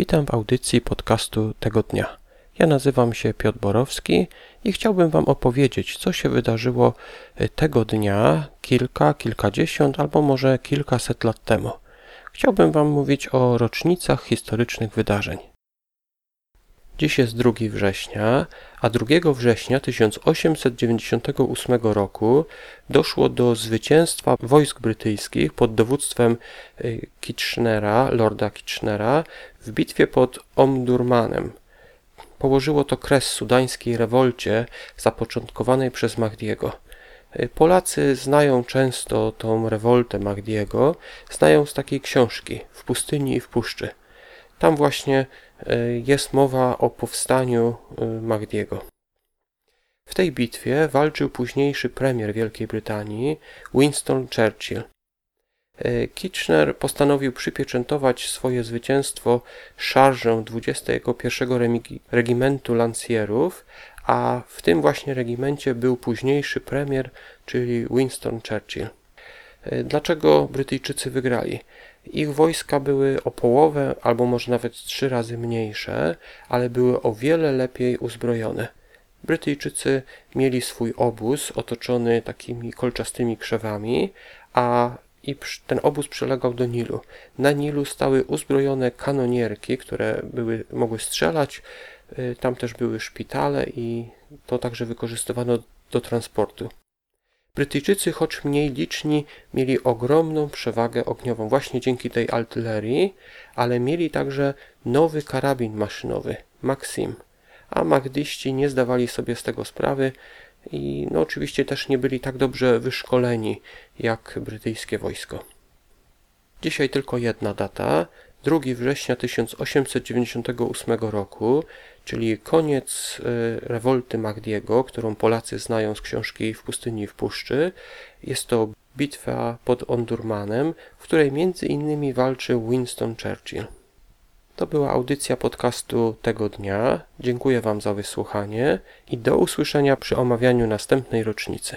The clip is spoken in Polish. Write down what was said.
Witam w audycji podcastu tego dnia. Ja nazywam się Piotr Borowski i chciałbym Wam opowiedzieć, co się wydarzyło e, tego dnia kilka, kilkadziesiąt albo może kilkaset lat temu. Chciałbym Wam mówić o rocznicach historycznych wydarzeń. Dziś jest 2 września, a 2 września 1898 roku doszło do zwycięstwa wojsk brytyjskich pod dowództwem y, Kitchenera, lorda Kitchenera, w bitwie pod Omdurmanem. Położyło to kres sudańskiej rewolcie zapoczątkowanej przez Mahdiego. Y, Polacy znają często tą rewoltę Mahdiego, znają z takiej książki W pustyni i w puszczy. Tam właśnie jest mowa o powstaniu e, Mahdiego. W tej bitwie walczył późniejszy premier Wielkiej Brytanii Winston Churchill. E, Kitchener postanowił przypieczętować swoje zwycięstwo szarżą 21 Regimentu Lancierów, a w tym właśnie regimencie był późniejszy premier, czyli Winston Churchill. Dlaczego Brytyjczycy wygrali? Ich wojska były o połowę albo może nawet trzy razy mniejsze, ale były o wiele lepiej uzbrojone. Brytyjczycy mieli swój obóz otoczony takimi kolczastymi krzewami, a i ten obóz przylegał do Nilu. Na Nilu stały uzbrojone kanonierki, które były, mogły strzelać. Y, tam też były szpitale i to także wykorzystywano do transportu. Brytyjczycy, choć mniej liczni, mieli ogromną przewagę ogniową właśnie dzięki tej artylerii, ale mieli także nowy karabin maszynowy Maxim, a Magdyści nie zdawali sobie z tego sprawy i no oczywiście też nie byli tak dobrze wyszkoleni jak brytyjskie wojsko. Dzisiaj tylko jedna data, 2 września 1898 roku, czyli koniec y, rewolty Magdiego, którą Polacy znają z książki W pustyni i w puszczy. Jest to bitwa pod Ondurmanem, w której między innymi walczył Winston Churchill. To była audycja podcastu tego dnia. Dziękuję Wam za wysłuchanie i do usłyszenia przy omawianiu następnej rocznicy.